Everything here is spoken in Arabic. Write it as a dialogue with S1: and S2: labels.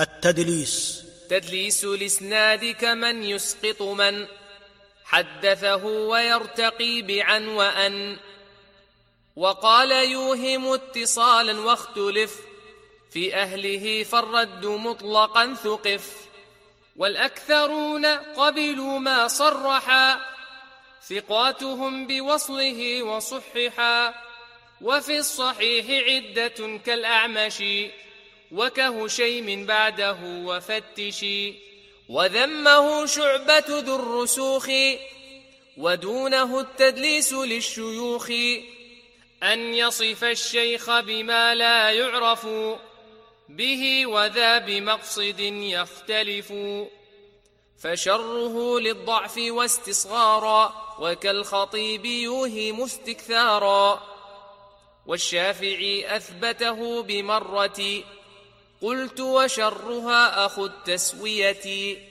S1: التدليس.
S2: تدليس الاسناد كمن يسقط من حدثه ويرتقي بعن وأن. وقال يوهم اتصالا واختلف في أهله فالرد مطلقا ثقف. والأكثرون قبلوا ما صرحا ثقاتهم بوصله وصححا. وفي الصحيح عدة كالأعمش. وكهشيم بعده وفتشي وذمه شعبة ذو الرسوخ ودونه التدليس للشيوخ أن يصف الشيخ بما لا يعرف به وذا بمقصد يختلف. فشره للضعف واستصغارا وكالخطيب يوهم استكثارا. والشافعي أثبته بمرة قلت وشرها أخو التسوية.